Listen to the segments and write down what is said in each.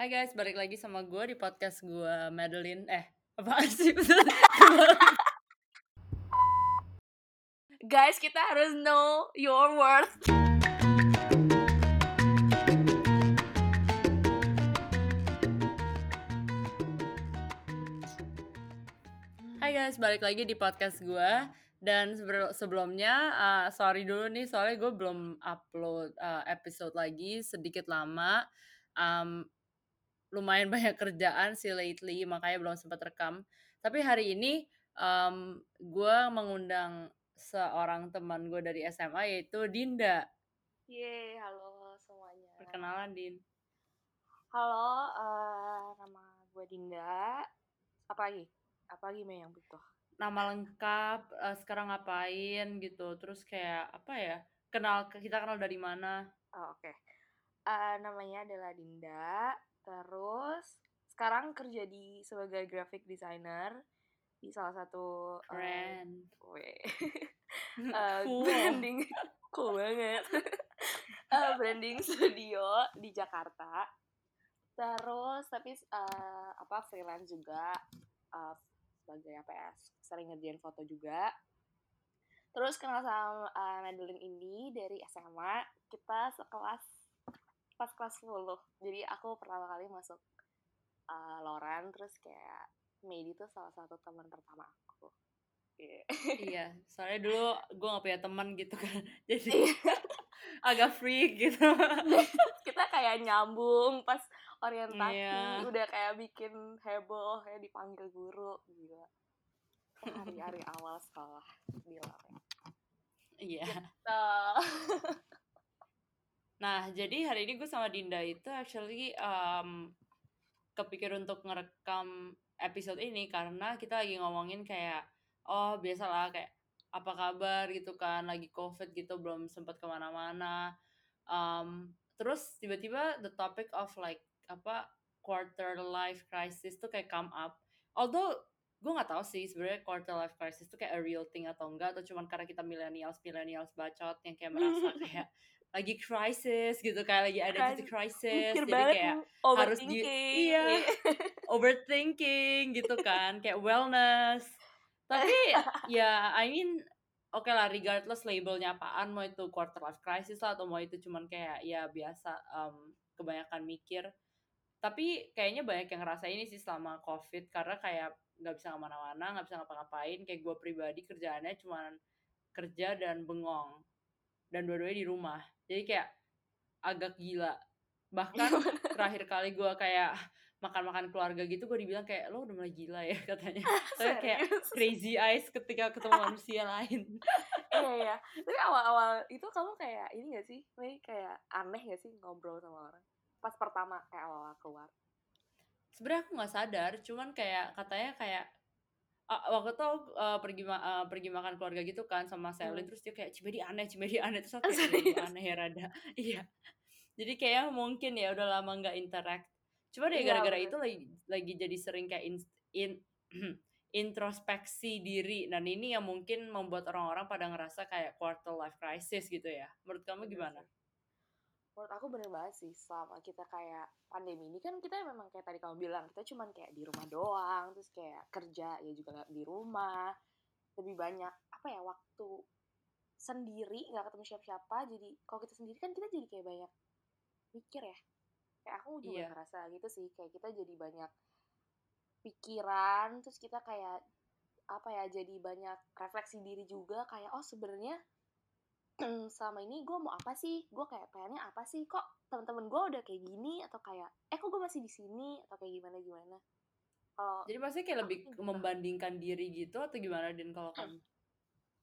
Hai guys, balik lagi sama gue di podcast gue Madeline. Eh, apa sih? Guys, kita harus know your worth. Hai guys, balik lagi di podcast gue. Dan sebelumnya, uh, sorry dulu nih, soalnya gue belum upload uh, episode lagi, sedikit lama. Um, lumayan banyak kerjaan sih lately, makanya belum sempat rekam. Tapi hari ini um, gue mengundang seorang teman gue dari SMA yaitu Dinda. Yeay, halo semuanya. Perkenalan Din. Halo, uh, nama gue Dinda. Apa lagi? Apa lagi yang butuh? nama lengkap uh, sekarang ngapain gitu terus kayak apa ya kenal kita kenal dari mana oh, oke okay. uh, eh, namanya adalah Dinda terus sekarang kerja di sebagai graphic designer di salah satu brand uh, uh, cool. branding. Cool banget. Uh, branding studio di Jakarta. Terus tapi uh, apa freelance juga. Uh, sebagai apa ya sering ngerjain foto juga. Terus kenal sama uh, Madeline ini dari SMA kita sekelas pas kelas 10 jadi aku pertama kali masuk uh, Loren terus kayak Medi tuh salah satu teman pertama aku yeah. iya soalnya dulu gue gak punya teman gitu kan jadi iya. agak freak gitu kita kayak nyambung pas orientasi yeah. udah kayak bikin heboh ya dipanggil guru gitu hari-hari awal sekolah di Loreng iya yeah. gitu. Nah jadi hari ini gue sama Dinda itu actually um, kepikir untuk ngerekam episode ini karena kita lagi ngomongin kayak oh biasalah kayak apa kabar? gitu kan lagi covid gitu belum sempat ke mana-mana. Um, terus tiba-tiba the topic of like apa quarter life crisis tuh kayak come up. Although gue nggak tahu sih sebenarnya quarter life crisis tuh kayak a real thing atau enggak atau cuman karena kita millennials millennials bacot yang kayak merasa kayak lagi crisis gitu kayak lagi ada titik crisis jadi kayak harus di iya overthinking gitu kan kayak wellness. Tapi ya I mean oke okay lah regardless labelnya apaan mau itu quarter life crisis lah atau mau itu cuman kayak ya biasa um, kebanyakan mikir. Tapi kayaknya banyak yang ngerasa ini sih selama covid karena kayak nggak bisa ke mana-mana nggak bisa ngapa-ngapain kayak gue pribadi kerjaannya cuma kerja dan bengong dan dua-duanya di rumah jadi kayak agak gila. Bahkan terakhir kali gue kayak makan-makan keluarga gitu gue dibilang kayak lo udah mulai gila ya katanya. Saya kayak crazy eyes ketika ketemu manusia lain. Iya iya. Tapi awal-awal itu kamu kayak ini gak sih? Kayak aneh gak sih ngobrol sama orang? Pas pertama kayak awal keluar? Sebenarnya aku nggak sadar cuman kayak katanya kayak uh, waktu itu uh, pergi ma uh, pergi makan keluarga gitu kan sama Selin hmm. terus dia kayak cibadi aneh cibadi aneh. Terus aku kayak aneh ya rada. Iya. Jadi kayak mungkin ya udah lama nggak interact. Cuma deh iya, gara-gara itu lagi lagi jadi sering kayak in, in introspeksi diri. Dan ini yang mungkin membuat orang-orang pada ngerasa kayak quarter life crisis gitu ya. Menurut kamu gimana? Menurut aku bener banget sih selama kita kayak pandemi ini kan kita memang kayak tadi kamu bilang kita cuman kayak di rumah doang terus kayak kerja ya juga di rumah. Lebih banyak apa ya waktu sendiri nggak ketemu siapa-siapa. Jadi kalau kita sendiri kan kita jadi kayak banyak mikir ya. Kayak aku juga iya. ngerasa gitu sih kayak kita jadi banyak pikiran terus kita kayak apa ya jadi banyak refleksi diri juga. Kayak oh sebenarnya selama ini gue mau apa sih? Gue kayak pengennya apa sih? Kok teman-teman gue udah kayak gini? Atau kayak eh kok gue masih di sini? Atau kayak gimana gimana? Kalau jadi pasti kayak lebih gitu. membandingkan diri gitu atau gimana dan kalau kamu?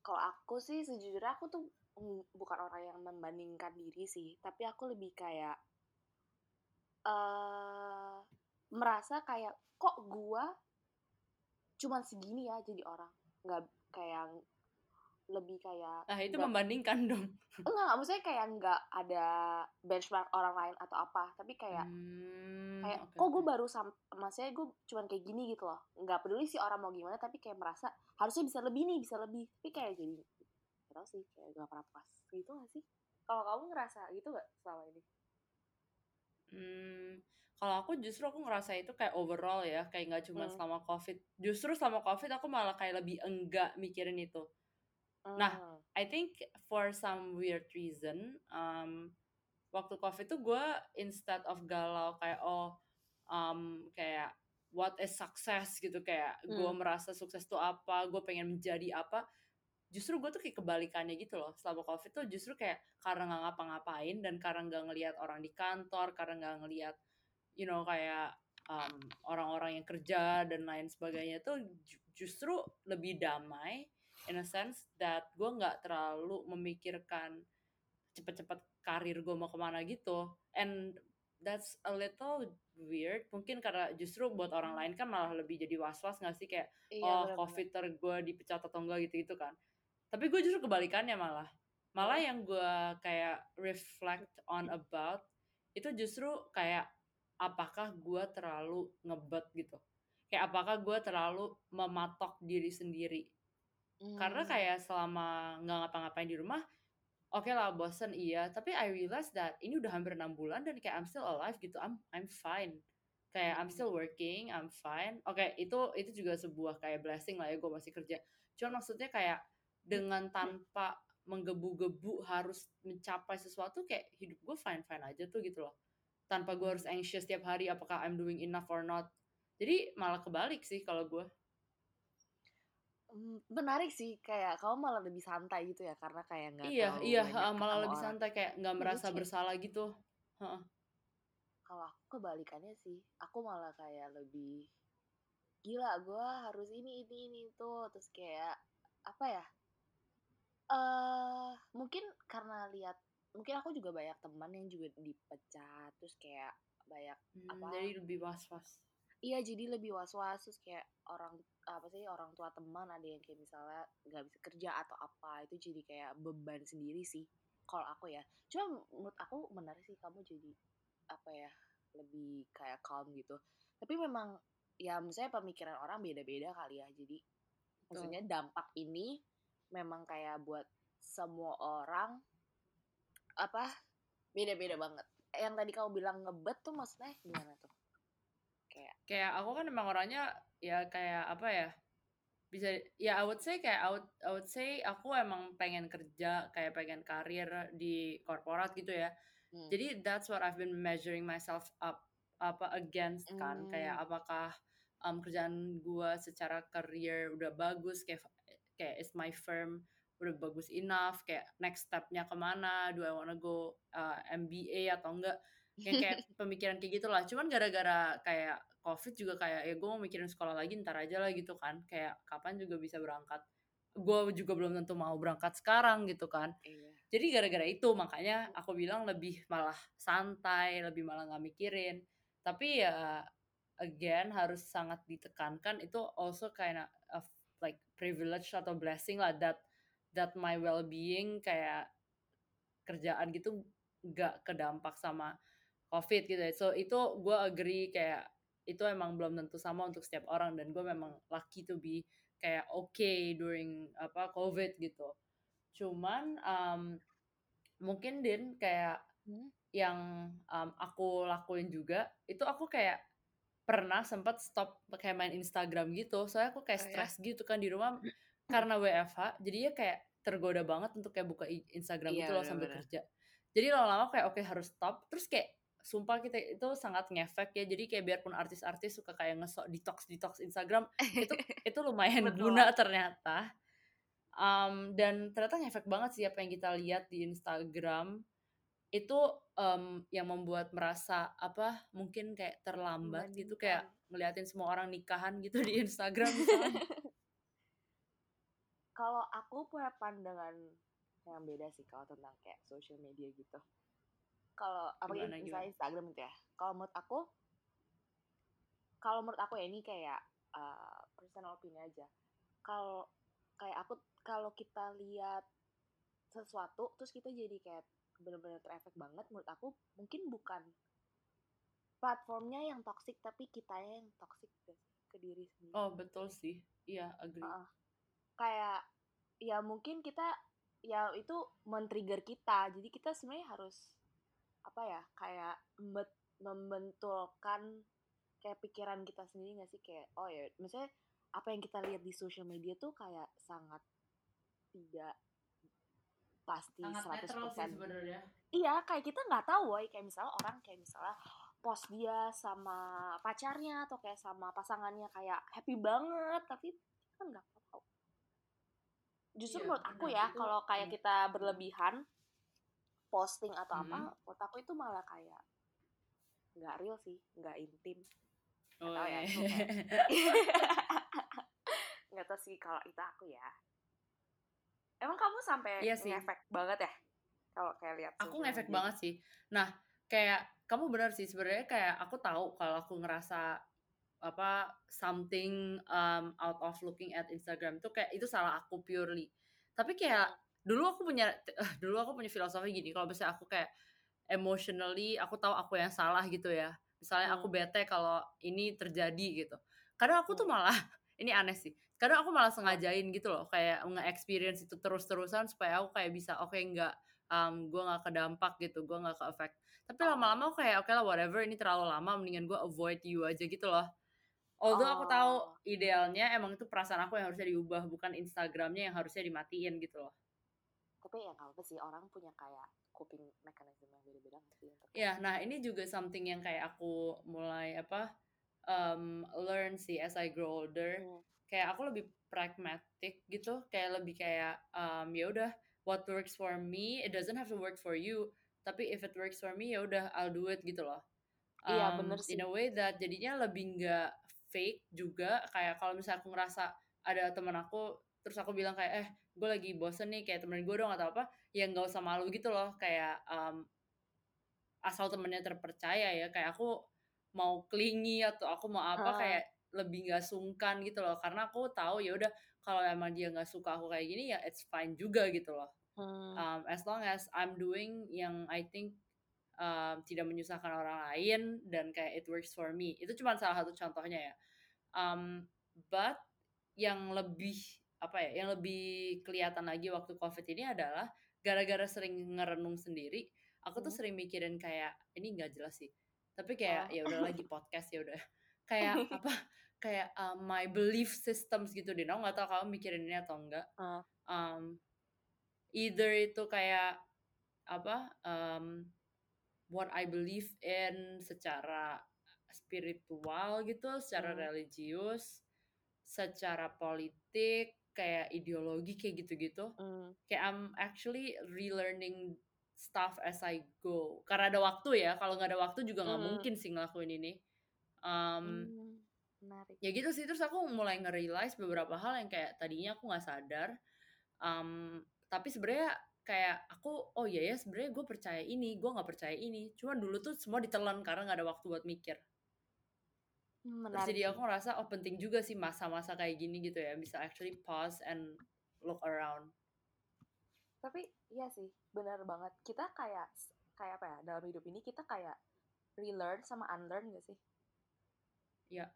Kalau aku sih sejujurnya aku tuh bukan orang yang membandingkan diri sih. Tapi aku lebih kayak uh, merasa kayak kok gue cuman segini ya jadi orang? Nggak kayak lebih kayak nah itu membandingkan dong. Enggak maksudnya kayak nggak ada benchmark orang lain atau apa tapi kayak hmm, kayak okay, kok gue baru sam maksudnya gue cuman kayak gini gitu loh. Nggak peduli sih orang mau gimana tapi kayak merasa harusnya bisa lebih nih bisa lebih. Tapi kayak jadi gak tau sih kayak gak pernah pas. Gitu gak sih? Kalau kamu ngerasa gitu gak selama ini? Hmm kalau aku justru aku ngerasa itu kayak overall ya, kayak nggak cuma Hmm. selama Covid. Justru selama Covid aku malah kayak lebih enggak mikirin itu. Nah, Hmm. I think for some weird reason, um, waktu Covid tuh gue instead of galau kayak oh um, kayak what is success gitu kayak gue Hmm. merasa sukses tuh apa, gue pengen menjadi apa. Justru gue tuh kayak kebalikannya gitu loh. Selama Covid tuh justru kayak karena nggak ngapa-ngapain dan karena nggak ngelihat orang di kantor, karena nggak ngelihat you know kayak um, orang-orang yang kerja dan lain sebagainya tuh ju- justru lebih damai in a sense that gue nggak terlalu memikirkan cepet-cepet karir gue mau ke mana gitu. And that's a little weird. Mungkin karena justru buat orang lain kan malah lebih jadi was-was nggak sih? Kayak Iya, oh benar-benar. covid ter gue dipecat atau enggak gitu gitu kan. Tapi gue justru kebalikannya malah. Malah yang gue kayak reflect on about itu justru kayak apakah gue terlalu ngebet? gitu. Kayak apakah gue terlalu mematok diri sendiri karena Hmm. kayak selama nggak ngapa-ngapain di rumah oke lah bosen iya. Tapi I realize that ini udah hampir enam bulan dan kayak I'm still alive gitu I'm I'm fine. Kayak I'm Hmm. still working I'm fine. Oke itu itu juga sebuah kayak blessing lah ya gue masih kerja. Cuman maksudnya kayak dengan tanpa menggebu-gebu harus mencapai sesuatu kayak hidup gue fine fine aja tuh gitu loh. Tanpa gue harus anxious tiap hari apakah I'm doing enough or not. Jadi malah kebalik sih kalau gue Hmm, menarik sih kayak kamu malah lebih santai gitu ya karena kayak nggak iya iya malah lebih orang. santai kayak nggak Iya, merasa lucu bersalah gitu Heeh. Kalau aku kebalikannya sih, aku malah kayak lebih gila gue harus ini ini ini itu terus kayak apa ya? Eh mungkin karena lihat mungkin aku juga banyak teman yang juga dipecat terus kayak banyak Hmm, apa jadi lebih was-was Iya jadi lebih was-was terus kayak orang apa sih orang tua teman ada yang kayak misalnya nggak bisa kerja atau apa itu jadi kayak beban sendiri sih kalau aku ya. Cuma menurut aku menarik sih kamu jadi apa ya lebih kayak calm gitu. Tapi memang ya misalnya pemikiran orang beda-beda kali ya jadi maksudnya dampak ini memang kayak buat semua orang apa beda-beda banget. Yang tadi kamu bilang ngebet tuh maksudnya gimana tuh kayak kayak aku kan emang orangnya ya kayak apa ya bisa ya I would say kayak I would, I would say aku emang pengen kerja kayak pengen karir di korporat gitu ya hmm. jadi that's what I've been measuring myself up apa against kan Hmm. kayak apakah um, kerjaan gua secara karir udah bagus kayak kayak is my firm udah bagus enough kayak next stepnya ke mana do I wanna go uh, MBA atau enggak yang kayak pemikiran kayak gitulah cuman gara-gara kayak covid juga kayak ya gue mau mikirin sekolah lagi ntar aja lah gitu kan. Kayak kapan juga bisa berangkat? Gue juga belum tentu mau berangkat sekarang gitu kan. Iya. Jadi gara-gara itu makanya aku bilang lebih malah santai lebih malah nggak mikirin. Tapi ya again harus sangat ditekankan. Itu also kind of like privilege atau blessing lah that that my well-being kayak kerjaan gitu nggak kedampak sama covid gitu ya. So itu gue agree kayak itu emang belum tentu sama untuk setiap orang dan gue memang lucky to be kayak okay during apa covid gitu. Cuman um, mungkin din kayak Hmm? yang um, aku lakuin juga itu aku kayak pernah sempat stop kayak main Instagram gitu soalnya aku kayak Oh, ya? stres gitu kan di rumah karena WFH jadinya kayak tergoda banget untuk kayak buka Instagram Iya, gitu loh sambil bener-bener. kerja jadi lama-lama kayak oke harus stop terus kayak sumpah kita itu sangat ngefek ya. Jadi kayak biarpun artis-artis suka kayak ngesok detox detox Instagram itu itu lumayan guna ternyata. Um, dan ternyata ngefek banget sih apa yang kita lihat di Instagram. Itu um, yang membuat merasa apa mungkin kayak terlambat gitu kayak ngeliatin semua orang nikahan gitu di Instagram kalau aku punya pandangan yang beda sih kalau tentang kayak social media gitu kalau apa Gimana, misalnya Instagram itu ya. Kalau menurut aku kalau menurut aku ya ini kayak uh, personal opinion aja. Kalau kayak aku kalau kita lihat sesuatu terus kita jadi kayak benar-benar terefek banget menurut aku mungkin bukan platformnya yang toxic tapi kitanya yang toxic ke, ke diri sendiri. Oh betul sih, iya agree. Heeh. kayak ya mungkin kita ya itu men-trigger kita. Jadi kita sebenarnya harus apa ya kayak membentulkan kayak pikiran kita sendiri gak sih? Kayak oh ya misalnya apa yang kita lihat di social media tuh kayak sangat tidak pasti sangat 100% sebenarnya. Iya kayak kita nggak tahu woy. Kayak misalnya orang kayak misalnya post dia sama pacarnya atau kayak sama pasangannya kayak happy banget tapi kan nggak tahu. Justru iya, menurut aku ya kalau kayak kita berlebihan posting atau hmm. apa aku itu malah kayak nggak real sih nggak intim oh, tahu ya iya. nggak tahu sih kalau itu aku ya Emang kamu sampai iya sih. ngefek banget ya? Kalau kayak lihat Aku ngefek banget sih. Nah, kayak kamu benar sih sebenarnya kayak aku tahu kalau aku ngerasa apa something um, out of looking at Instagram itu kayak itu salah aku purely. Tapi kayak dulu aku punya uh, dulu aku punya filosofi gini kalau misalnya aku kayak emotionally aku tahu aku yang salah gitu ya. Misalnya hmm. aku bete kalau ini terjadi gitu. Kadang aku tuh malah ini aneh sih kadang aku malah sengajain gitu loh kayak nge-experience itu terus-terusan supaya aku kayak bisa oke okay, nggak um, gue nggak kedampak gitu gue nggak ke effect tapi lama-lama aku kayak oke okay lah whatever ini terlalu lama mendingan gue avoid you aja gitu loh although oh. aku tahu oh. idealnya emang itu perasaan aku yang harusnya diubah bukan Instagramnya yang harusnya dimatiin gitu loh tapi ya nggak apa sih orang punya kayak coping mechanism yang beda-beda sih Iya, nah ini juga something yang kayak aku mulai apa um, learn sih as I grow older. Hmm. Kayak aku lebih pragmatic gitu kayak lebih kayak um, ya udah what works for me it doesn't have to work for you tapi if it works for me ya udah I'll do it gitu loh. Um, iya bener sih. in a way that jadinya lebih nggak fake juga kayak kalau misalnya aku ngerasa ada teman aku terus aku bilang kayak eh gue lagi bosen nih kayak temen gue dong atau apa ya nggak usah malu gitu loh kayak um, asal temennya terpercaya ya kayak aku mau klingi atau aku mau apa uh. kayak lebih nggak sungkan gitu loh karena aku tahu ya udah kalau emang dia nggak suka aku kayak gini ya it's fine juga gitu loh hmm. um, as long as I'm doing yang I think um, tidak menyusahkan orang lain dan kayak it works for me itu cuma salah satu contohnya ya um, but yang lebih apa ya yang lebih kelihatan lagi waktu covid ini adalah gara-gara sering ngerenung sendiri aku tuh hmm. sering mikirin kayak ini nggak jelas sih tapi kayak oh. ya udah lagi podcast ya udah kayak apa kayak um, my belief systems gitu deh. Aku nggak tahu kamu mikirin ini atau enggak. Uh. Um, either itu kayak apa um, what I believe in secara spiritual gitu, secara hmm. religius, secara politik, kayak ideologi kayak gitu-gitu. Hmm. Kayak I'm actually relearning stuff as I go. Karena ada waktu ya. Kalau nggak ada waktu juga nggak hmm. mungkin sih ngelakuin ini. Um. Menarik. Ya gitu sih terus aku mulai nge-realize beberapa hal yang kayak tadinya aku nggak sadar. Um, tapi sebenarnya kayak aku oh iya ya sebenarnya gue percaya ini gue nggak percaya ini cuma dulu tuh semua ditelan karena nggak ada waktu buat mikir Menarik. terus jadi aku ngerasa oh penting juga sih masa-masa kayak gini gitu ya bisa actually pause and look around tapi iya sih benar banget kita kayak kayak apa ya dalam hidup ini kita kayak relearn sama unlearn gak sih Iya,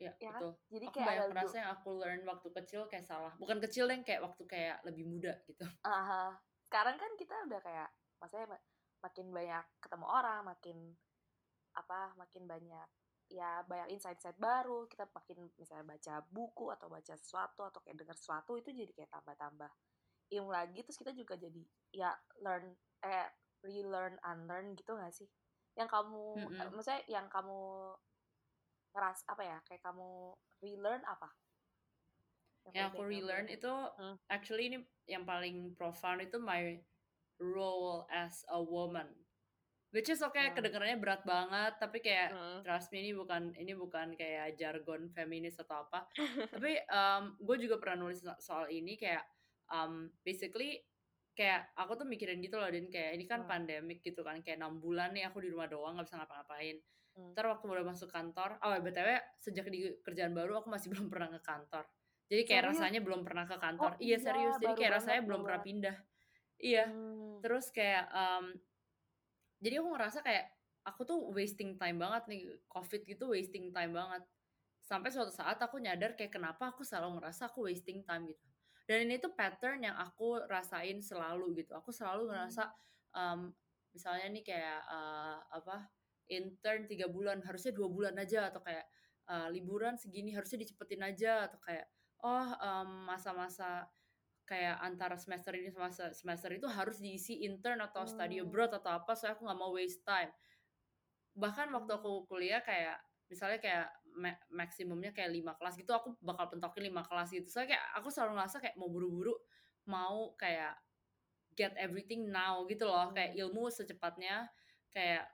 ya, ya betul. Jadi aku kayak banyak merasa yang aku learn waktu kecil kayak salah. Bukan kecil yang kayak waktu kayak lebih muda gitu. Aha. Sekarang kan kita udah kayak, maksudnya makin banyak ketemu orang, makin apa, makin banyak ya banyak insight-insight baru. Kita makin misalnya baca buku atau baca sesuatu atau kayak dengar sesuatu itu jadi kayak tambah-tambah ilmu lagi. Terus kita juga jadi ya learn eh relearn unlearn gitu gak sih? Yang kamu, mm -hmm. maksudnya yang kamu ngeras apa ya kayak kamu relearn apa yang, yang aku relearn itu hmm. actually ini yang paling profound itu my role as a woman which is okay hmm. kedengarannya berat banget tapi kayak hmm. trust me ini bukan ini bukan kayak jargon feminis atau apa tapi um, gue juga pernah nulis soal ini kayak um, basically kayak aku tuh mikirin gitu loh dan kayak ini kan hmm. pandemik gitu kan kayak enam bulan nih aku di rumah doang nggak bisa ngapa-ngapain Hmm. Ntar waktu udah masuk kantor, oh btw sejak di kerjaan baru aku masih belum pernah ke kantor. Jadi kayak serius? rasanya belum pernah ke kantor. Oh, iya, iya serius. Jadi kayak rasanya belum pernah pindah. Iya. Hmm. Terus kayak um, jadi aku ngerasa kayak aku tuh wasting time banget nih covid gitu wasting time banget. Sampai suatu saat aku nyadar kayak kenapa aku selalu ngerasa aku wasting time gitu. Dan ini tuh pattern yang aku rasain selalu gitu. Aku selalu ngerasa um, misalnya nih kayak uh, apa intern tiga bulan harusnya dua bulan aja atau kayak uh, liburan segini harusnya dicepetin aja atau kayak oh masa-masa um, kayak antara semester ini sama semester itu harus diisi intern atau study hmm. abroad atau apa soalnya aku nggak mau waste time bahkan waktu aku kuliah kayak misalnya kayak ma maksimumnya kayak lima kelas gitu aku bakal pentokin lima kelas gitu soalnya kayak aku selalu ngerasa kayak mau buru-buru mau kayak get everything now gitu loh hmm. kayak ilmu secepatnya kayak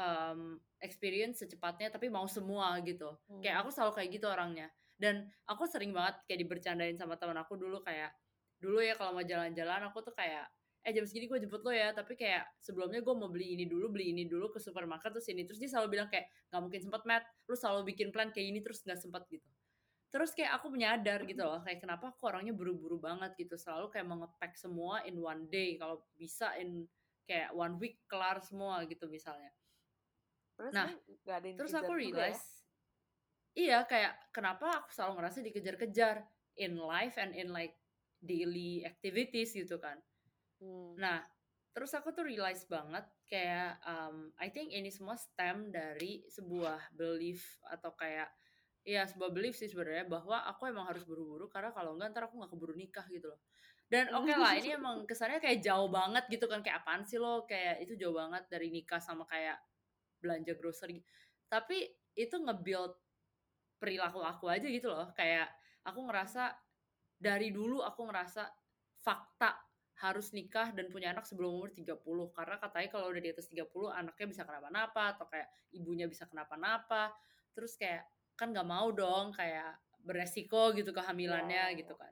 um, experience secepatnya tapi mau semua gitu hmm. kayak aku selalu kayak gitu orangnya dan aku sering banget kayak dibercandain sama teman aku dulu kayak dulu ya kalau mau jalan-jalan aku tuh kayak eh jam segini gue jemput lo ya. Tapi kayak sebelumnya gue mau beli ini dulu beli ini dulu ke supermarket terus ini. Terus dia selalu bilang kayak nggak mungkin sempat mat lu selalu bikin plan kayak ini terus nggak sempat gitu. Terus kayak aku menyadar gitu loh kayak kenapa aku orangnya buru-buru banget gitu. Selalu kayak mau ngepack semua in one day. Kalau bisa in kayak one week kelar semua gitu misalnya. Terus nah gak ada terus aku ya? realize ya? iya kayak kenapa aku selalu ngerasa dikejar-kejar in life and in like daily activities gitu kan Hmm. Nah, terus aku tuh realize banget kayak um, I think ini semua stem dari sebuah belief atau kayak ya sebuah belief sih sebenarnya bahwa aku emang harus buru-buru karena kalau enggak ntar aku nggak keburu nikah gitu loh. Dan oke okay lah ini emang kesannya kayak jauh banget gitu kan kayak apaan sih lo kayak itu jauh banget dari nikah sama kayak belanja grocery. Tapi itu nge-build perilaku aku aja gitu loh. Kayak aku ngerasa dari dulu aku ngerasa fakta harus nikah dan punya anak sebelum umur 30 karena katanya kalau udah di atas 30 anaknya bisa kenapa-napa atau kayak ibunya bisa kenapa-napa. Terus kayak kan nggak mau dong kayak beresiko gitu kehamilannya yeah. gitu kan.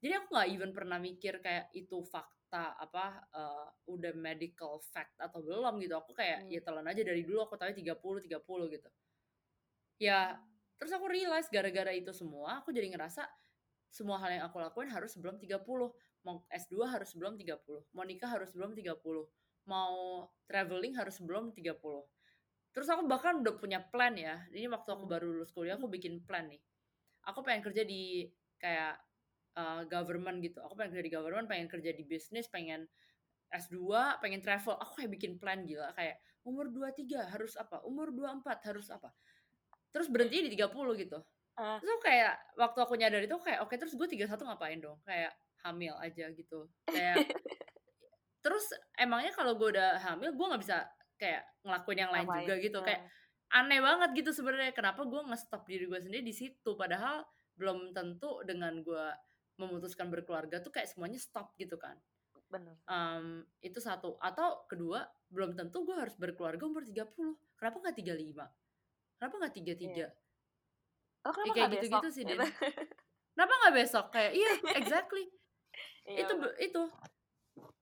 Jadi aku nggak even pernah mikir kayak itu fakta apa uh, udah medical fact atau belum gitu. Aku kayak hmm. ya telan aja dari dulu aku tahu 30 30 gitu. Ya terus aku realize gara-gara itu semua aku jadi ngerasa semua hal yang aku lakuin harus sebelum 30 mau S2 harus sebelum 30, mau nikah harus sebelum 30, mau traveling harus sebelum 30. Terus aku bahkan udah punya plan ya. Ini waktu aku hmm. baru lulus kuliah aku bikin plan nih. Aku pengen kerja di kayak uh, government gitu. Aku pengen kerja di government, pengen kerja di bisnis, pengen S2, pengen travel. Aku kayak bikin plan gila kayak umur 23 harus apa? Umur 24 harus apa? Terus berhenti di 30 gitu. Uh. Terus kayak waktu aku nyadar itu kayak oke okay, terus gue 31 ngapain dong? Kayak hamil aja gitu. Kayak terus emangnya kalau gue udah hamil gue nggak bisa kayak ngelakuin yang lain Ngapain? juga gitu kayak aneh banget gitu sebenarnya kenapa gue nge-stop diri gue sendiri di situ? Padahal belum tentu dengan gue memutuskan berkeluarga tuh kayak semuanya stop gitu kan. Benar um, itu satu. Atau kedua belum tentu gue harus berkeluarga umur 30 kenapa nggak 35 kenapa nggak 33 yeah. Oh, ya, kayak gitu-gitu sih Dan. kenapa nggak besok? Kayak iya exactly. Iya, itu itu.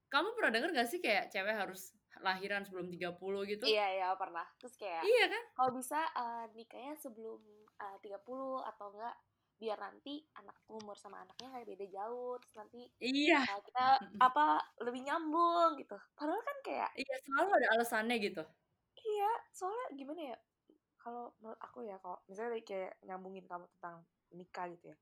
Kamu pernah denger gak sih kayak cewek harus lahiran sebelum 30 gitu? Iya, iya, pernah. Terus kayak Iya kan? Kalau bisa uh, nikahnya sebelum uh, 30 atau enggak biar nanti anak umur sama anaknya kayak beda jauh. Terus nanti iya. uh, kita apa lebih nyambung gitu. Padahal kan kayak iya selalu ada alasannya gitu. Iya soalnya gimana ya kalau menurut aku ya kalau misalnya kayak nyambungin kamu tentang nikah gitu ya.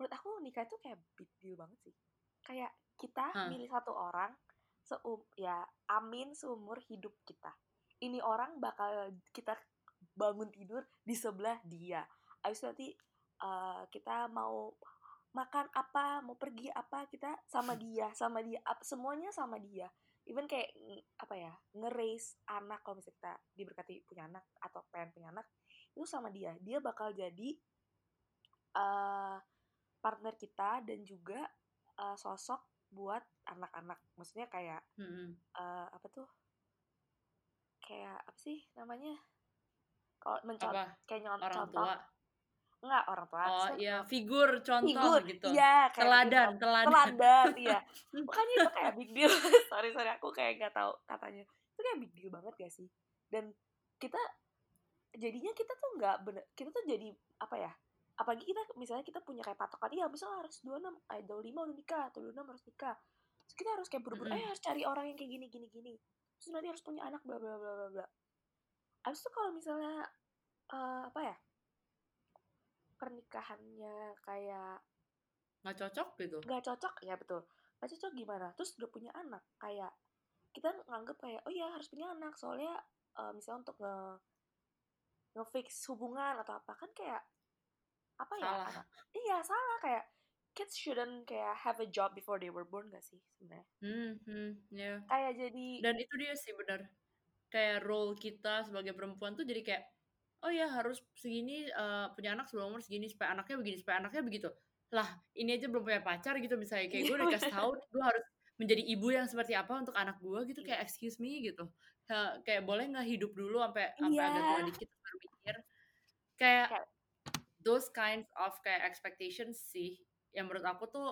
Menurut aku nikah itu kayak big deal banget sih. Kayak kita hmm. milih satu orang seum ya amin seumur hidup kita. Ini orang bakal kita bangun tidur di sebelah dia. Abis nanti uh, kita mau makan apa mau pergi apa kita sama dia sama dia semuanya sama dia even kayak apa ya ngerais anak kalau misalnya kita diberkati punya anak atau pengen punya anak itu sama dia. Dia bakal jadi uh, partner kita dan juga uh, sosok buat anak-anak. Maksudnya kayak hmm. uh, apa tuh? Kayak apa sih namanya? Kalau mencontoh kayak nyontoh orang tua enggak orang tua oh iya figur contoh figur, gitu. iya kayak teladan gitu. teladan. Teladan iya. Makanya itu kayak big deal sorry sorry aku kayak nggak tahu katanya. Itu kayak big deal banget gak sih? Dan kita jadinya kita tuh nggak bener kita tuh jadi apa ya apalagi kita misalnya kita punya kayak patokan iya misalnya harus dua enam eh dua lima udah nikah atau dua enam harus nikah. Terus kita harus kayak buru-buru mm. eh harus cari orang yang kayak gini gini gini. Terus nanti harus punya anak bla bla bla bla bla. Abis itu kalau misalnya uh, apa ya pernikahannya kayak nggak cocok gitu? Nggak cocok ya betul. Nggak cocok gimana? Terus udah punya anak kayak kita nganggep kayak oh ya harus punya anak. Soalnya uh, misalnya untuk nge ngefix hubungan atau apa kan kayak apa ya? Salah. anak iya salah. Kayak kids shouldn't kayak have a job before they were born gak sih sebenarnya? Hmm, hmm, ya. kayak jadi Dan itu dia sih benar. Kayak role kita sebagai perempuan tuh jadi kayak oh ya harus segini uh, punya anak sebelum umur segini supaya anaknya begini supaya anaknya begitu. Lah, ini aja belum punya pacar gitu misalnya kayak Iya, gue udah kasih bener. tahu gue harus menjadi ibu yang seperti apa untuk anak gue gitu Iya. kayak excuse me gitu. Ya, kayak boleh nggak hidup dulu sampai sampai Iya. agak tua dikit baru mikir. Kayak those kinds of kayak expectations sih yang menurut aku tuh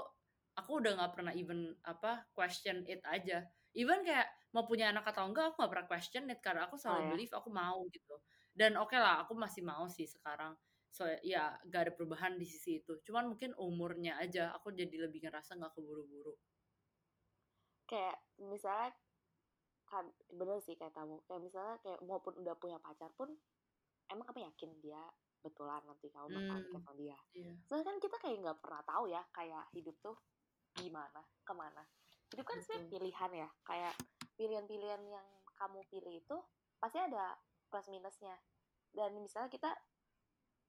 aku udah nggak pernah even apa question it aja even kayak mau punya anak atau enggak aku nggak pernah question it karena aku selalu Oh, ya? believe aku mau gitu dan oke lah aku masih mau sih sekarang. So ya gak ada perubahan di sisi itu. Cuman mungkin umurnya aja aku jadi lebih ngerasa nggak keburu-buru. Kayak misalnya kan bener sih kayak kamu. Kayak misalnya kayak maupun udah punya pacar pun emang kamu yakin dia betulan nanti kamu bakal Hmm. nikah sama dia? Iya. soalnya kan kita kayak nggak pernah tahu ya kayak hidup tuh gimana ke mana. Hidup kan sebenarnya pilihan ya. Kayak pilihan-pilihan yang kamu pilih itu pasti ada plus minusnya. Dan misalnya kita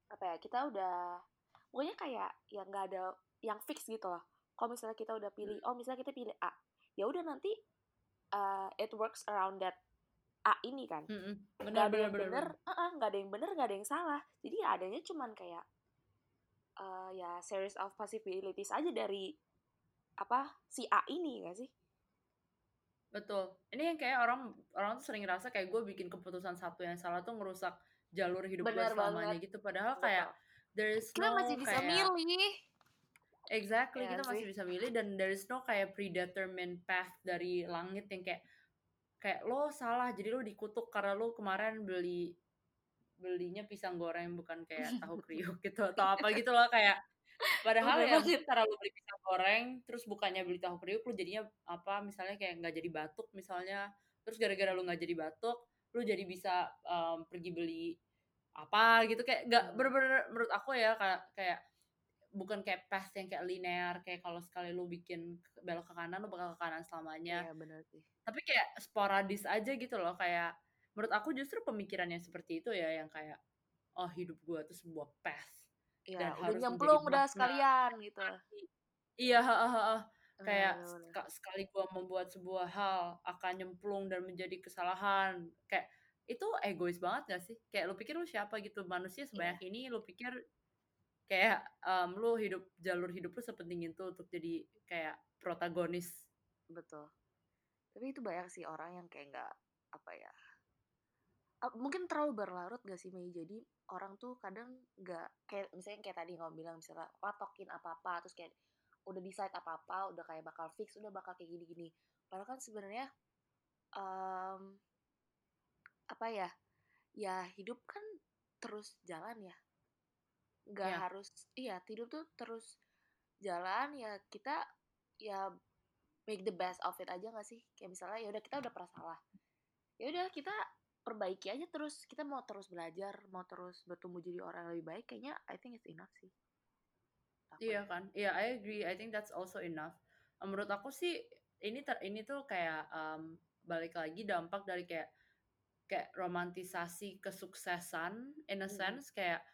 apa ya kita udah pokoknya kayak yang nggak ada yang fix gitu loh. Kalau misalnya kita udah pilih oh misalnya kita pilih A ya udah nanti uh, it works around that A ini kan. Mm-mm. nggak benar ada benar yang benar bener benar. nggak ada yang bener nggak ada yang salah. Jadi ya adanya cuman kayak uh, ya series of possibilities aja dari apa si A ini gak sih betul ini yang kayak orang orang tuh sering ngerasa kayak gue bikin keputusan satu yang salah tuh ngerusak jalur hidup gue selamanya banget. gitu padahal kayak Betul. there is kita no masih bisa kayak milih Exactly, Iya kita masih sih. bisa milih dan there is no kayak predetermined path dari langit yang kayak kayak lo salah jadi lo dikutuk karena lo kemarin beli belinya pisang goreng bukan kayak tahu kriuk gitu atau apa gitu loh kayak padahal Bener ya banget. karena lo beli pisang goreng terus bukannya beli tahu kriuk lo jadinya apa misalnya kayak nggak jadi batuk misalnya terus gara-gara lo nggak jadi batuk lo jadi bisa um, pergi beli apa gitu kayak nggak Hmm. bener-bener menurut aku ya kayak kayak bukan kayak path yang kayak linear kayak kalau sekali lu bikin belok ke kanan lu bakal ke kanan selamanya Iya benar sih tapi kayak sporadis aja gitu loh kayak menurut aku justru pemikiran yang seperti itu ya yang kayak oh hidup gua tuh sebuah path Iya, Dan udah harus nyemplung udah sekalian gitu. iya ha, ha, ha. kayak Bener, bener. seka- sekali gua membuat sebuah hal akan nyemplung dan menjadi kesalahan kayak itu egois banget gak sih kayak lu pikir lu siapa gitu manusia sebanyak Iya. ini lu pikir kayak em, lu hidup jalur hidup lu sepenting itu untuk jadi kayak protagonis betul. Tapi itu banyak sih orang yang kayak nggak apa ya. Mungkin terlalu berlarut gak sih Mei? Jadi orang tuh kadang nggak kayak misalnya kayak tadi ngomong bilang misalnya patokin apa-apa terus kayak udah decide apa-apa, udah kayak bakal fix, udah bakal kayak gini-gini. Padahal kan sebenarnya em, apa ya? Ya hidup kan terus jalan ya. Nggak Iya. harus iya, hidup tuh terus jalan ya kita ya make the best of it aja gak sih? Kayak misalnya ya udah kita udah pernah salah. Ya udah kita perbaiki aja terus. Kita mau terus belajar, mau terus bertumbuh jadi orang yang lebih baik kayaknya I think it's enough sih. Iya ya. kan? Iya, I agree. I think that's also enough. Menurut aku sih ini ter, ini tuh kayak um, balik lagi dampak dari kayak kayak romantisasi kesuksesan in a sense kayak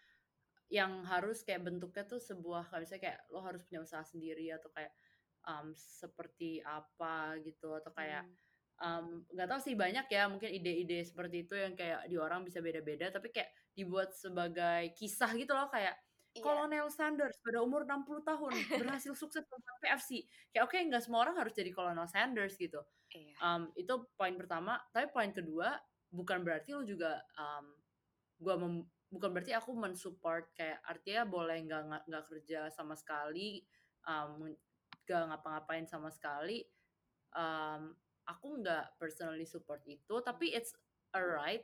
yang harus kayak bentuknya tuh sebuah kayak misalnya kayak lo harus punya usaha sendiri atau kayak um, seperti apa gitu atau kayak Hmm. Um, nggak tahu sih banyak ya mungkin ide-ide seperti itu yang kayak di orang bisa beda-beda tapi kayak dibuat sebagai kisah gitu loh kayak Iya, Kolonel Sanders pada umur 60 tahun berhasil sukses membuat PFC. Kayak oke nggak semua orang harus jadi Kolonel Sanders gitu. iya. Um, itu poin pertama. Tapi poin kedua bukan berarti lo juga um, gua mem- bukan berarti aku mensupport kayak artinya boleh nggak nggak- nggak kerja sama sekali, um, nggak ngapa-ngapain sama sekali. Um, aku nggak personally support itu. Tapi it's alright,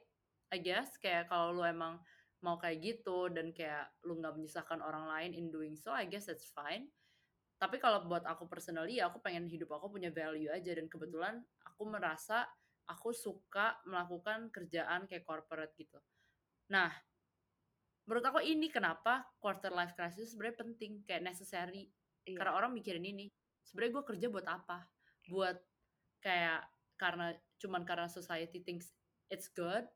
I guess. Kayak kalau lu emang mau kayak gitu dan kayak lu nggak menyusahkan orang lain in doing so, I guess that's fine. Tapi kalau buat aku personally, ya aku pengen hidup aku punya value aja dan kebetulan aku merasa aku suka melakukan kerjaan kayak corporate gitu. Nah, menurut aku ini kenapa quarter life crisis sebenarnya penting, kayak necessary. Iya. Karena orang mikirin ini. Sebenarnya gue kerja buat apa? Buat kayak karena cuman karena society thinks it's good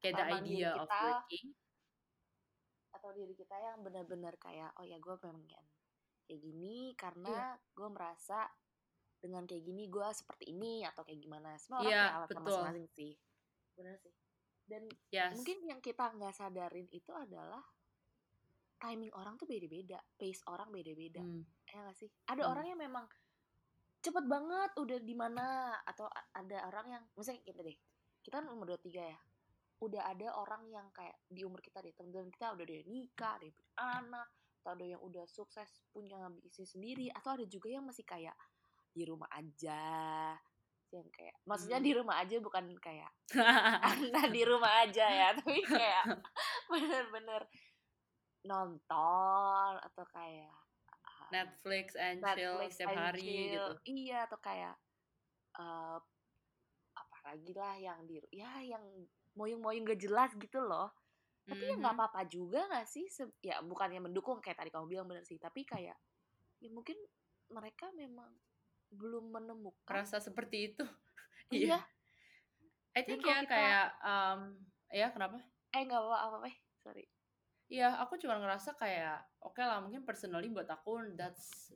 kayak the idea kita, of working atau diri kita yang benar-benar kayak oh ya gue memang kayak gini karena yeah. gue merasa dengan kayak gini gue seperti ini atau kayak gimana semua orang yeah, punya alasan masing-masing sih benar sih dan yes. mungkin yang kita nggak sadarin itu adalah timing orang tuh beda-beda pace orang beda-beda hmm. ya gak sih ada hmm. orang yang memang cepet banget udah di mana atau ada orang yang misalnya kita deh kita kan umur dua tiga ya udah ada orang yang kayak di umur kita deh teman-teman kita udah ada nikah ada punya anak atau ada yang udah sukses punya bisnis sendiri atau ada juga yang masih kayak di rumah aja yang kayak maksudnya hmm. di rumah aja bukan kayak anak di rumah aja ya tapi kayak bener-bener nonton atau kayak Netflix and chill setiap hari chill. gitu iya atau kayak uh, apa lagi lah yang di ya yang moyong-moyong gak jelas gitu loh tapi mm -hmm. ya nggak mm-hmm. apa-apa juga gak sih Se ya bukannya mendukung kayak tadi kamu bilang bener sih tapi kayak ya mungkin mereka memang belum menemukan rasa seperti itu iya I think ya kita... kayak um, ya kenapa eh nggak apa apa apa sorry Iya, aku cuma ngerasa kayak oke okay lah mungkin personally buat aku that's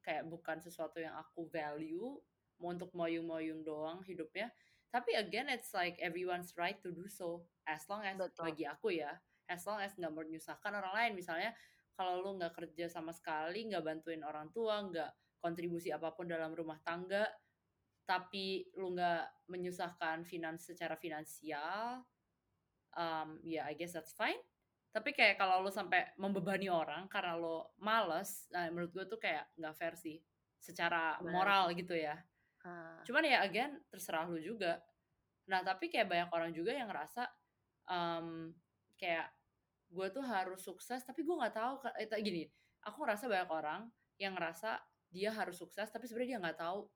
kayak bukan sesuatu yang aku value mau untuk moyung-moyung doang hidupnya. Tapi again it's like everyone's right to do so as long as Betul. bagi aku ya, as long as nggak menyusahkan orang lain misalnya kalau lu nggak kerja sama sekali, nggak bantuin orang tua, nggak kontribusi apa pun dalam rumah tangga, tapi lu nggak menyusahkan finans secara finansial, um, ya yeah, I guess that's fine. Tapi kayak kalau lu sampai membebani orang karena lo males, nah menurut gue tuh kayak nggak fair sih, secara moral gitu ya. Hmm. Cuman ya again terserah lu juga. Nah tapi kayak banyak orang juga yang ngerasa um, kayak gue tuh harus sukses, tapi gue nggak tahu eh, gini. Aku ngerasa banyak orang yang ngerasa dia harus sukses tapi sebenarnya dia nggak tahu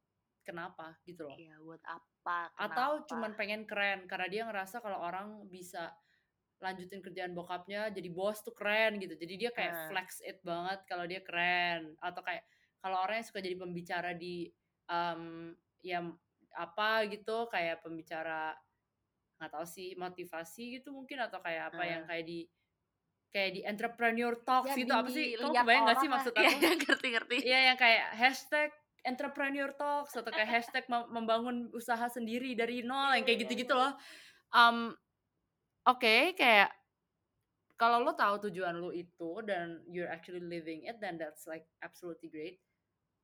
kenapa gitu loh. Iya, buat apa? Kenapa? Atau cuman pengen keren karena dia ngerasa kalau orang bisa lanjutin kerjaan bokapnya jadi bos tuh keren gitu. Jadi dia kayak hmm. flex it banget kalau dia keren atau kayak kalau orang yang suka jadi pembicara di um, ya apa gitu kayak pembicara nggak tahu sih motivasi gitu mungkin atau kayak apa hmm. yang kayak di kayak di entrepreneur talks ya, gitu apa sih kamu kebayang gak sih maksud aku ya, ngerti ngerti iya yang kayak hashtag entrepreneur talks atau kayak hashtag membangun usaha sendiri dari nol yang kayak iya, gitu-gitu iya. loh um, oke okay, kayak kalau lo tahu tujuan lo itu dan you're actually living it then that's like absolutely great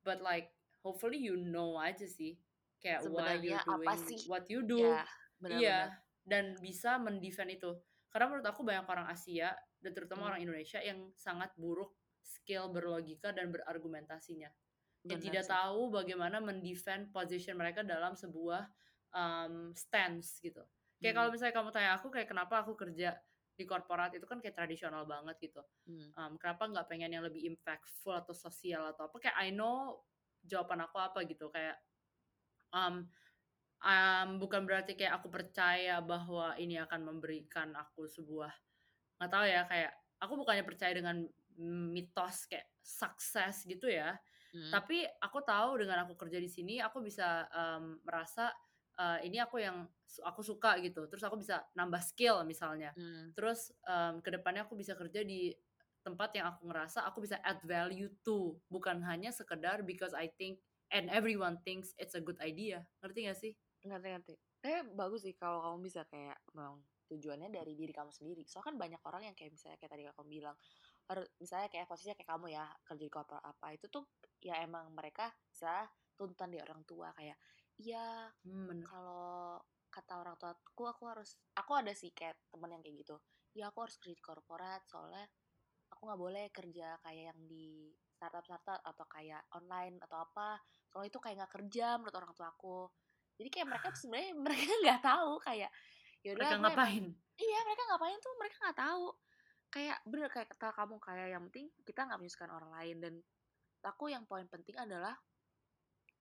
but like hopefully you know aja sih kayak why you're doing apa sih? what you do ya, iya dan bisa mendefend itu karena menurut aku banyak orang Asia dan terutama hmm. orang Indonesia yang sangat buruk skill berlogika dan berargumentasinya yang tidak sih. tahu bagaimana mendefend position mereka dalam sebuah um, stance gitu kayak hmm. kalau misalnya kamu tanya aku kayak kenapa aku kerja di korporat itu kan kayak tradisional banget gitu hmm. um, kenapa nggak pengen yang lebih impactful atau sosial atau apa kayak I know jawaban aku apa gitu kayak um, um, bukan berarti kayak aku percaya bahwa ini akan memberikan aku sebuah nggak tahu ya kayak aku bukannya percaya dengan mitos kayak sukses gitu ya hmm. tapi aku tahu dengan aku kerja di sini aku bisa um, merasa uh, ini aku yang aku suka gitu. Terus aku bisa nambah skill misalnya. Hmm. terus um, ke depannya aku bisa kerja di tempat yang aku ngerasa aku bisa add value to. Bukan hanya sekedar because I think and everyone thinks it's a good idea. Ngerti gak sih? Ngerti ngerti. Eh bagus sih kalau kamu bisa kayak memang tujuannya dari diri kamu sendiri. Soalnya kan banyak orang yang kayak misalnya kayak tadi kamu bilang misalnya kayak posisinya kayak kamu ya kerja di korporat apa itu tuh ya emang mereka bisa tuntutan di orang tua kayak iya hmm, kalau kata orang tua aku aku harus aku ada sih kayak temen yang kayak gitu. Ya aku harus kerja di korporat soalnya aku nggak boleh kerja kayak yang di startup startup atau kayak online atau apa. Soalnya itu kayak nggak kerja menurut orang tua aku. Jadi kayak mereka sebenarnya mereka nggak tahu kayak Yaudah, mereka ngapain? iya mereka ngapain tuh mereka nggak tahu. Kayak bener kayak kata kamu kayak yang penting kita nggak menyusahkan orang lain. Dan aku yang poin penting adalah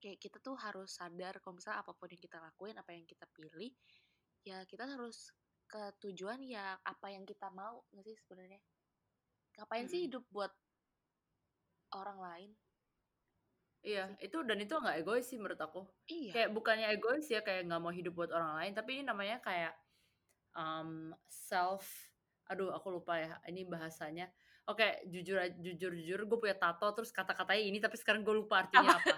kayak kita tuh harus sadar kalau misalnya apa pun yang kita lakuin apa yang kita pilih ya kita harus ke tujuan ya apa yang kita mau nggak sih sebenarnya ngapain hmm. sih hidup buat orang lain Iya, itu dan itu nggak egois sih menurut aku. Iya. Kayak bukannya egois ya kayak nggak mau hidup buat orang lain, tapi ini namanya kayak um, self aduh aku lupa ya ini bahasanya oke jujur jujur jujur gue punya tato terus kata-katanya ini tapi sekarang gue lupa artinya apa.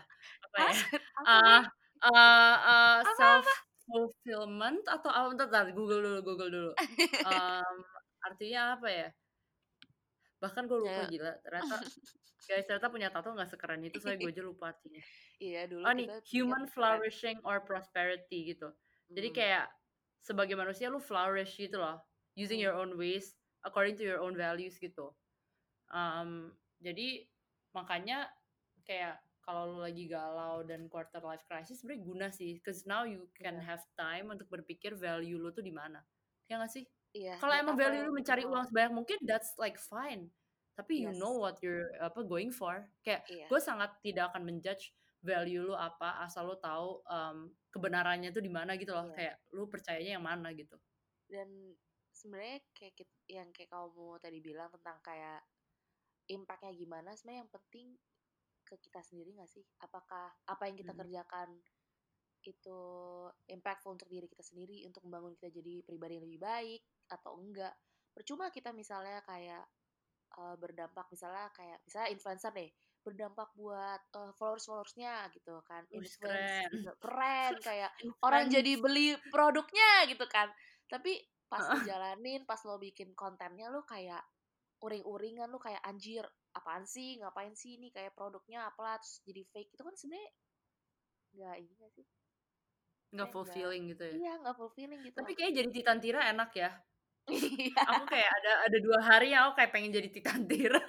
Apa, ya? Uh, uh, uh, self fulfillment atau apa? Bentar, Google dulu Google dulu. Um, artinya apa ya? Bahkan gue lupa gila ternyata guys ternyata punya tato nggak sekeren itu saya gue aja lupa artinya. Iya dulu oh nih human flourishing or prosperity gitu. Jadi kayak sebagai manusia lu flourish gitu loh using your own ways according to your own values gitu um, jadi makanya kayak kalau lu lagi galau dan quarter life crisis sebenarnya guna sih cause now you can yeah. have time untuk berpikir value lu tuh di mana ya gak sih Iya. Kalau emang value lu mencari uang sebanyak mungkin, that's like fine. Tapi you know what you're apa going for. Kayak yeah. gue sangat tidak akan menjudge value lu apa asal lu tahu um, kebenarannya tuh di mana gitu loh. Yeah. Kayak lu percayanya yang mana gitu. Dan sebenarnya kayak yang kayak kamu tadi bilang tentang kayak impactnya gimana sebenarnya yang penting ke kita sendiri gak sih? Apakah apa yang kita hmm. kerjakan itu impactful untuk diri kita sendiri untuk membangun kita jadi pribadi yang lebih baik atau enggak percuma kita misalnya kayak uh, berdampak misalnya kayak misalnya influencer deh berdampak buat uh, followers followersnya gitu kan influence keren, gitu. keren kayak orang jadi beli produknya gitu kan tapi pas dijalanin pas lo bikin kontennya lo kayak uring-uringan lo kayak anjir apaan sih? Ngapain sih ini? Kayak produknya apa terus jadi fake. Itu kan sebenarnya nggak ini gak sih? Nggak fulfilling gitu ya? Iya nggak fulfilling gitu. Tapi kayak jadi Titan Tira enak ya? Iya. Aku kayak ada ada dua hari yang aku kayak pengen jadi Titan Tira.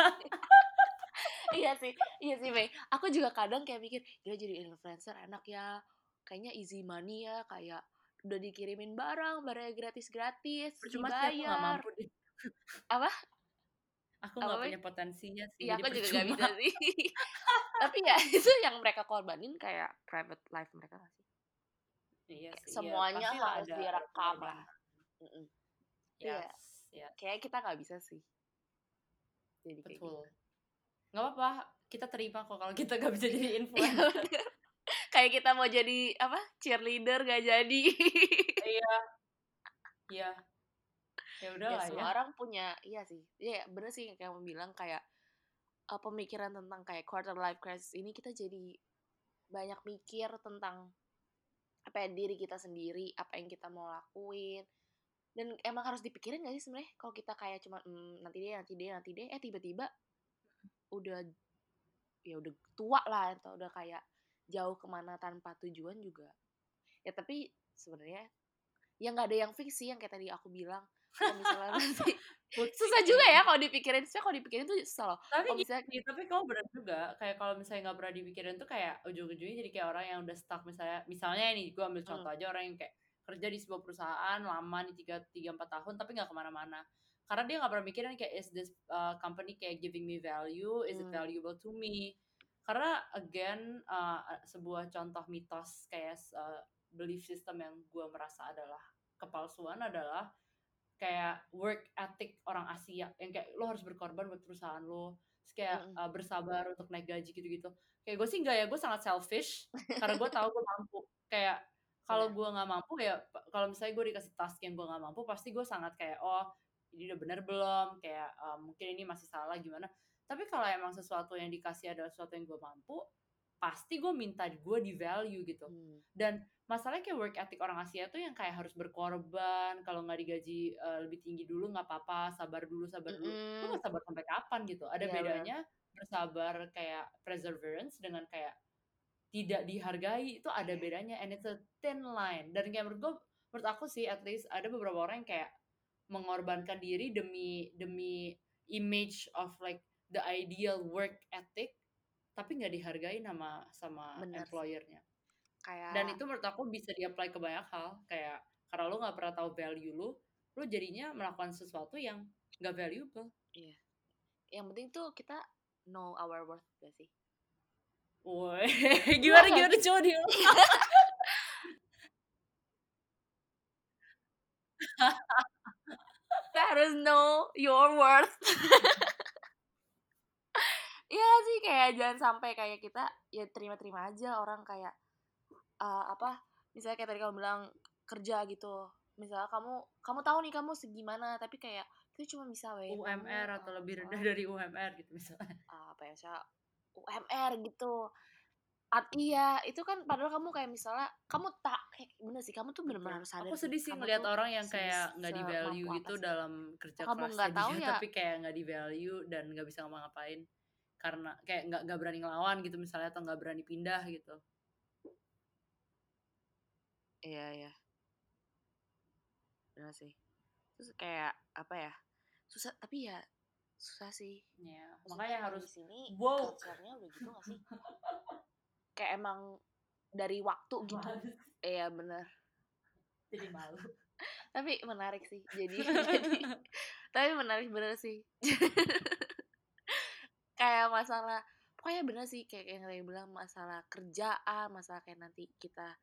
Iya sih iya sih Mei. Aku juga kadang kayak mikir dia jadi influencer enak ya. Kayaknya easy money ya kayak udah dikirimin barang barangnya gratis gratis cuma sih aku gak mampu deh. Apa aku nggak punya potensinya sih iya aku juga gak bisa sih tapi ya itu yang mereka korbanin kayak private life mereka sih Iya sih, semuanya iya, harus ada direkam lah. Iya, yes, yes. kayak kita nggak bisa sih. Jadi Betul. Gitu. Nggak apa-apa, kita terima kok kalau kita nggak bisa jadi influencer. kayak kita mau jadi apa cheerleader gak jadi. iya, iya. Ya udah ya, lah ya. orang punya, iya sih. Iya bener sih kayak bilang kayak uh, pemikiran tentang kayak quarter life crisis ini kita jadi banyak mikir tentang apa ya diri kita sendiri apa yang kita mau lakuin dan emang harus dipikirin gak sih sebenarnya kalau kita kayak cuma mm, nanti deh nanti deh nanti deh eh tiba-tiba udah ya udah tua lah atau udah kayak jauh ke mana tanpa tujuan juga ya tapi sebenarnya ya nggak ada yang fix sih yang kayak tadi aku bilang susah juga ya kalau dipikirin sih kalau dipikirin tuh susah loh. Tapi kalo misalnya, gini, tapi kamu benar juga kayak kalau misalnya nggak pernah dipikirin tuh kayak ujung-ujungnya jadi kayak orang yang udah stuck misalnya misalnya ini gue ambil contoh hmm. aja orang yang kayak kerja di sebuah perusahaan lama nih tiga tiga empat tahun tapi nggak ke mana-mana. Karena dia nggak pernah mikirin kayak is this uh, company kayak giving me value? Is hmm. it valuable to me? Karena again uh, sebuah contoh mitos kayak uh, belief system yang gue merasa adalah kepalsuan adalah kayak work ethic orang Asia yang kayak lo harus berkorban buat perusahaan lo. Terus kayak mm -hmm. uh, bersabar untuk naik gaji gitu-gitu. Kayak gue sih enggak ya gue sangat selfish karena gue tahu gue mampu. Kayak kalau gue nggak mampu ya kalau misalnya gue dikasih task yang gue nggak mampu pasti gue sangat kayak oh ini udah bener belum? Kayak uh, mungkin ini masih salah gimana? Tapi kalau emang sesuatu yang dikasih adalah sesuatu yang gue mampu pasti gue minta gue di value gitu hmm. dan masalahnya kayak work ethic orang Asia tuh yang kayak harus berkorban kalau nggak digaji uh, lebih tinggi dulu nggak apa-apa sabar dulu sabar dulu mm. lu nggak sabar sampai kapan gitu ada yeah, bedanya man. bersabar kayak perseverance dengan kayak tidak dihargai itu ada yeah. bedanya and it's a thin line dan kayak menurut gue menurut aku sih at least ada beberapa orang yang kayak mengorbankan diri demi demi image of like the ideal work ethic tapi nggak dihargai nama sama Bener. employernya kayak dan itu menurut aku bisa di-apply ke banyak hal kayak karena lo nggak pernah tahu value lo lo jadinya melakukan sesuatu yang nggak valuable iya yang penting tuh kita know our worth gak sih Woi, gimana gimana coba dia? kita harus know your worth. Iya sih? Kayak jangan sampai kayak kita ya terima-terima aja orang kayak uh, apa misalnya kayak tadi kamu bilang kerja gitu. Misalnya kamu kamu tahu nih kamu segimana tapi kayak itu cuma bisa WFH UMR atau uh, lebih rendah dari UMR gitu misalnya. Uh, apa ya misalnya UMR gitu. At, iya itu kan padahal kamu kayak misalnya kamu tak kayak bener sih kamu tuh benar-benar harus sadar aku sedih sih ngeliat orang yang kayak nggak di value gitu sih. dalam kerja Kamu nggak tahu dia ya. tapi kayak nggak di value dan nggak bisa ngapa-ngapain karena kayak nggak nggak berani ngelawan gitu misalnya atau nggak berani pindah gitu Iya iya. Benar sih. Terus kayak apa ya? Susah tapi ya susah sih. ya Maksudnya makanya harus di sini woke. culture-nya udah gitu gak sih? kayak emang dari waktu gitu. Iya bener. jadi malu Tapi menarik sih. Jadi jadi tapi menarik bener sih. kayak masalah pokoknya bener sih kayak yang tadi bilang masalah kerjaan, masalah kayak nanti kita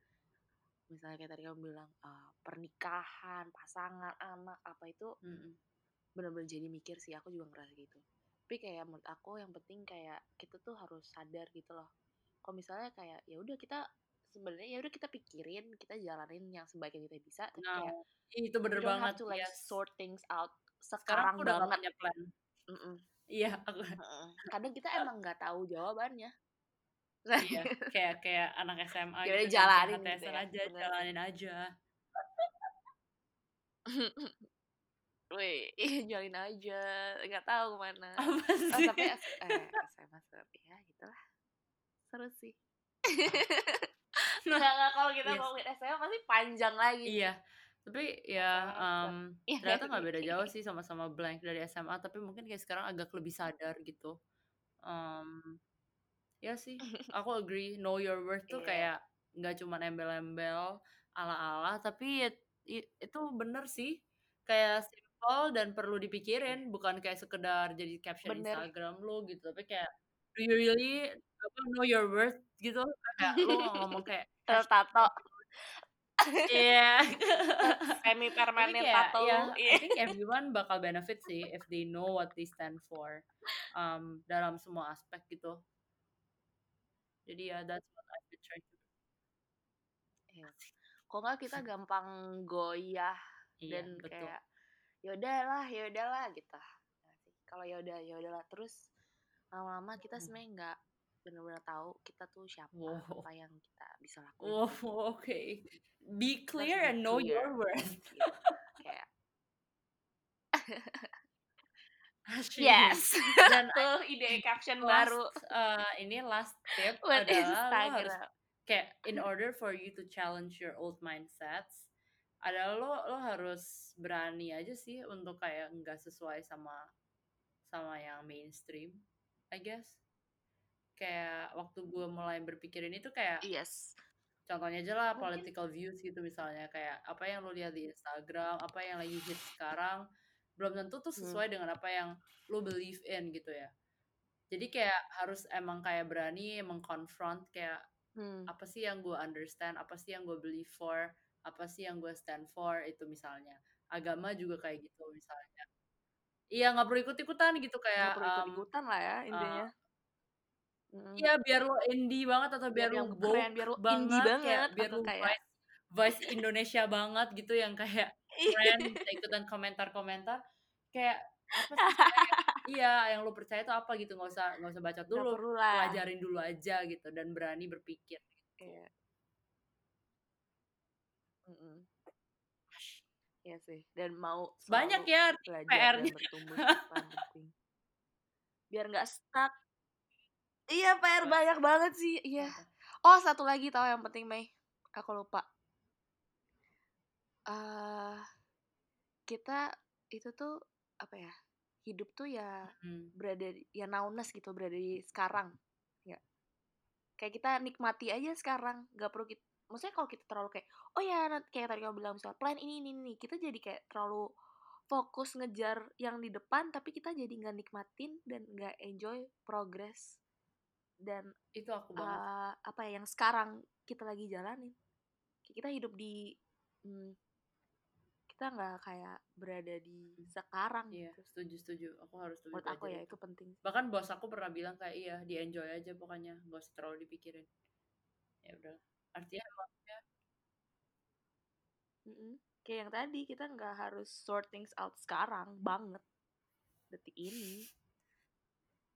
misalnya kayak tadi kamu bilang uh, pernikahan, pasangan, anak apa itu bener-bener jadi mikir sih aku juga ngerasa gitu. Tapi kayak menurut aku yang penting kayak kita tuh harus sadar gitu loh. Kalau misalnya kayak ya udah kita sebenarnya ya udah kita pikirin kita jalanin yang sebaik yang kita bisa tapi nah kayak itu bener banget to like yes. sort things out sekarang sekarang, udah banget. punya plan. Mm-mm. Iya aku kadang kita emang nggak tahu jawabannya iya kayak kayak anak SMA Ya gitu jalanin kayak gitu ya, aja bener. jalanin aja Wih, jalin aja, nggak tahu ke mana. apa Oh, sih tapi S- eh, SMA seru ya gitulah. Seru sih. Nggak, nggak, kalau kita Yes. ngomongin SMA pasti panjang lagi. iya tapi ya um, ternyata nggak beda jauh sih sama-sama blank dari SMA tapi mungkin kayak sekarang agak lebih sadar gitu. Um, ya sih aku agree know your worth tuh Iya. kayak nggak cuma embel-embel ala-ala tapi it- itu bener sih. Kayak simple dan perlu dipikirin bukan kayak sekedar jadi caption Bener. Instagram lu gitu tapi kayak do you really apa, know your worth? gitu kayak lu ngomong kayak Terus tato, iya semi tapi permanen kayak tato. ya Iya. I think everyone bakal benefit sih if they know what they stand for um, dalam semua aspek gitu jadi ya that's what I've been trying to do Iya. Kok nggak kita gampang goyah iya dan betul kayak ya udahlah, ya udahlah gitu. Sih? Kalau ya udah, ya udahlah terus lama-lama kita sebenarnya nggak benar-benar tahu kita tuh siapa, Wow. apa yang kita bisa lakuin. oh oke be Kita clear be and know clear. your worth Gitu. Kayak yes, dan tuh ide caption last, baru uh, ini last tip buat adalah lo harus kayak in order for you to challenge your old mindsets adalah lo lo harus berani aja sih untuk kayak nggak sesuai sama sama yang mainstream I guess kayak waktu gue mulai berpikirin itu kayak Yes. contohnya aja lah Mungkin- political views gitu misalnya kayak apa yang lo lihat di Instagram apa yang lagi hit sekarang belum tentu tuh Hmm. sesuai dengan apa yang lo believe in gitu ya jadi kayak harus emang kayak berani mengkonfront kayak Hmm. apa sih yang gue understand apa sih yang gue believe for apa sih yang gue stand for itu misalnya agama juga kayak gitu misalnya iya nggak perlu ikut ikutan gitu Nggak kayak perlu um, ikut-ikutan lah ya intinya. Mm. Iya biar lo indie banget atau biar, Biar lo keren, biar lo banget, indie kayak banget, biar atau lo kayak- vice, vice Indonesia banget gitu yang kayak keren bisa ikutan komentar-komentar kayak apa sih kayak, iya yang lo percaya itu apa gitu nggak usah nggak usah baca dulu pelajarin dulu aja gitu dan berani berpikir Iya. Mm-mm. Iya sih. Dan mau banyak ya PR-nya. Biar nggak stuck. Iya PR banyak banget sih. Iya. Oh satu lagi tau yang penting Mei. Aku lupa. eh kita itu tuh apa ya? Hidup tuh ya Hmm. berada ya nauness gitu berada di sekarang ya kayak kita nikmati aja sekarang nggak perlu kita maksudnya kalau kita terlalu kayak oh ya kayak tadi kamu bilang misalnya plan ini ini ini kita jadi kayak terlalu fokus ngejar yang di depan tapi kita jadi nggak nikmatin dan nggak enjoy progress dan itu aku banget. eh, apa ya yang sekarang kita lagi jalanin. Kita hidup di hmm, kita nggak kayak berada di sekarang iya gitu. setuju setuju. Aku harus lebih menurut aku ya itu. itu penting. Bahkan bos aku pernah bilang kayak iya di enjoy aja pokoknya. Gak usah terlalu dipikirin. Ya udah. Artinya emang ya Mm-mm. kayak yang tadi kita nggak harus sort things out sekarang banget. Detik ini.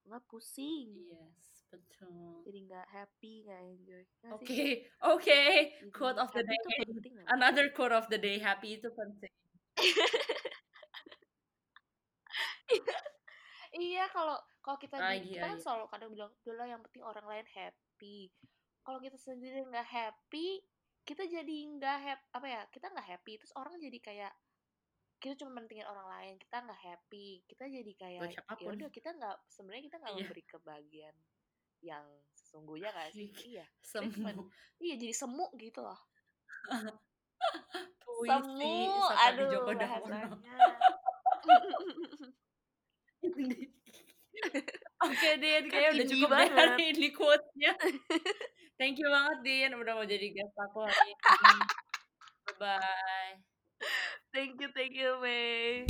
Nggak pusing. Yes betul. Jadi nggak happy nggak enjoy. Oke oke. Jadi quote of the happy day. penting loh. another quote of the day. Happy itu penting. Iya kalau kalau kita Ah, di- iya, kita kan iya. selalu kadang bilang udah yang penting orang lain happy. Kalau kita sendiri nggak happy kita jadi nggak happy apa ya kita nggak happy. Terus orang jadi kayak kita cuma mentingin orang lain kita nggak happy. Kita jadi kayak ya udah kita nggak sebenarnya kita nggak Iya. memberi kebahagiaan yang sesungguhnya gak sih iya semu cuman- iya jadi semu gitu loh puisi semu aduh Joko bahasanya Oke Din, Kan kayaknya udah cukup banget. hari ini quotes-nya. Thank you banget Din, udah mau jadi guest aku hari ini. Bye-bye. thank you thank you Mei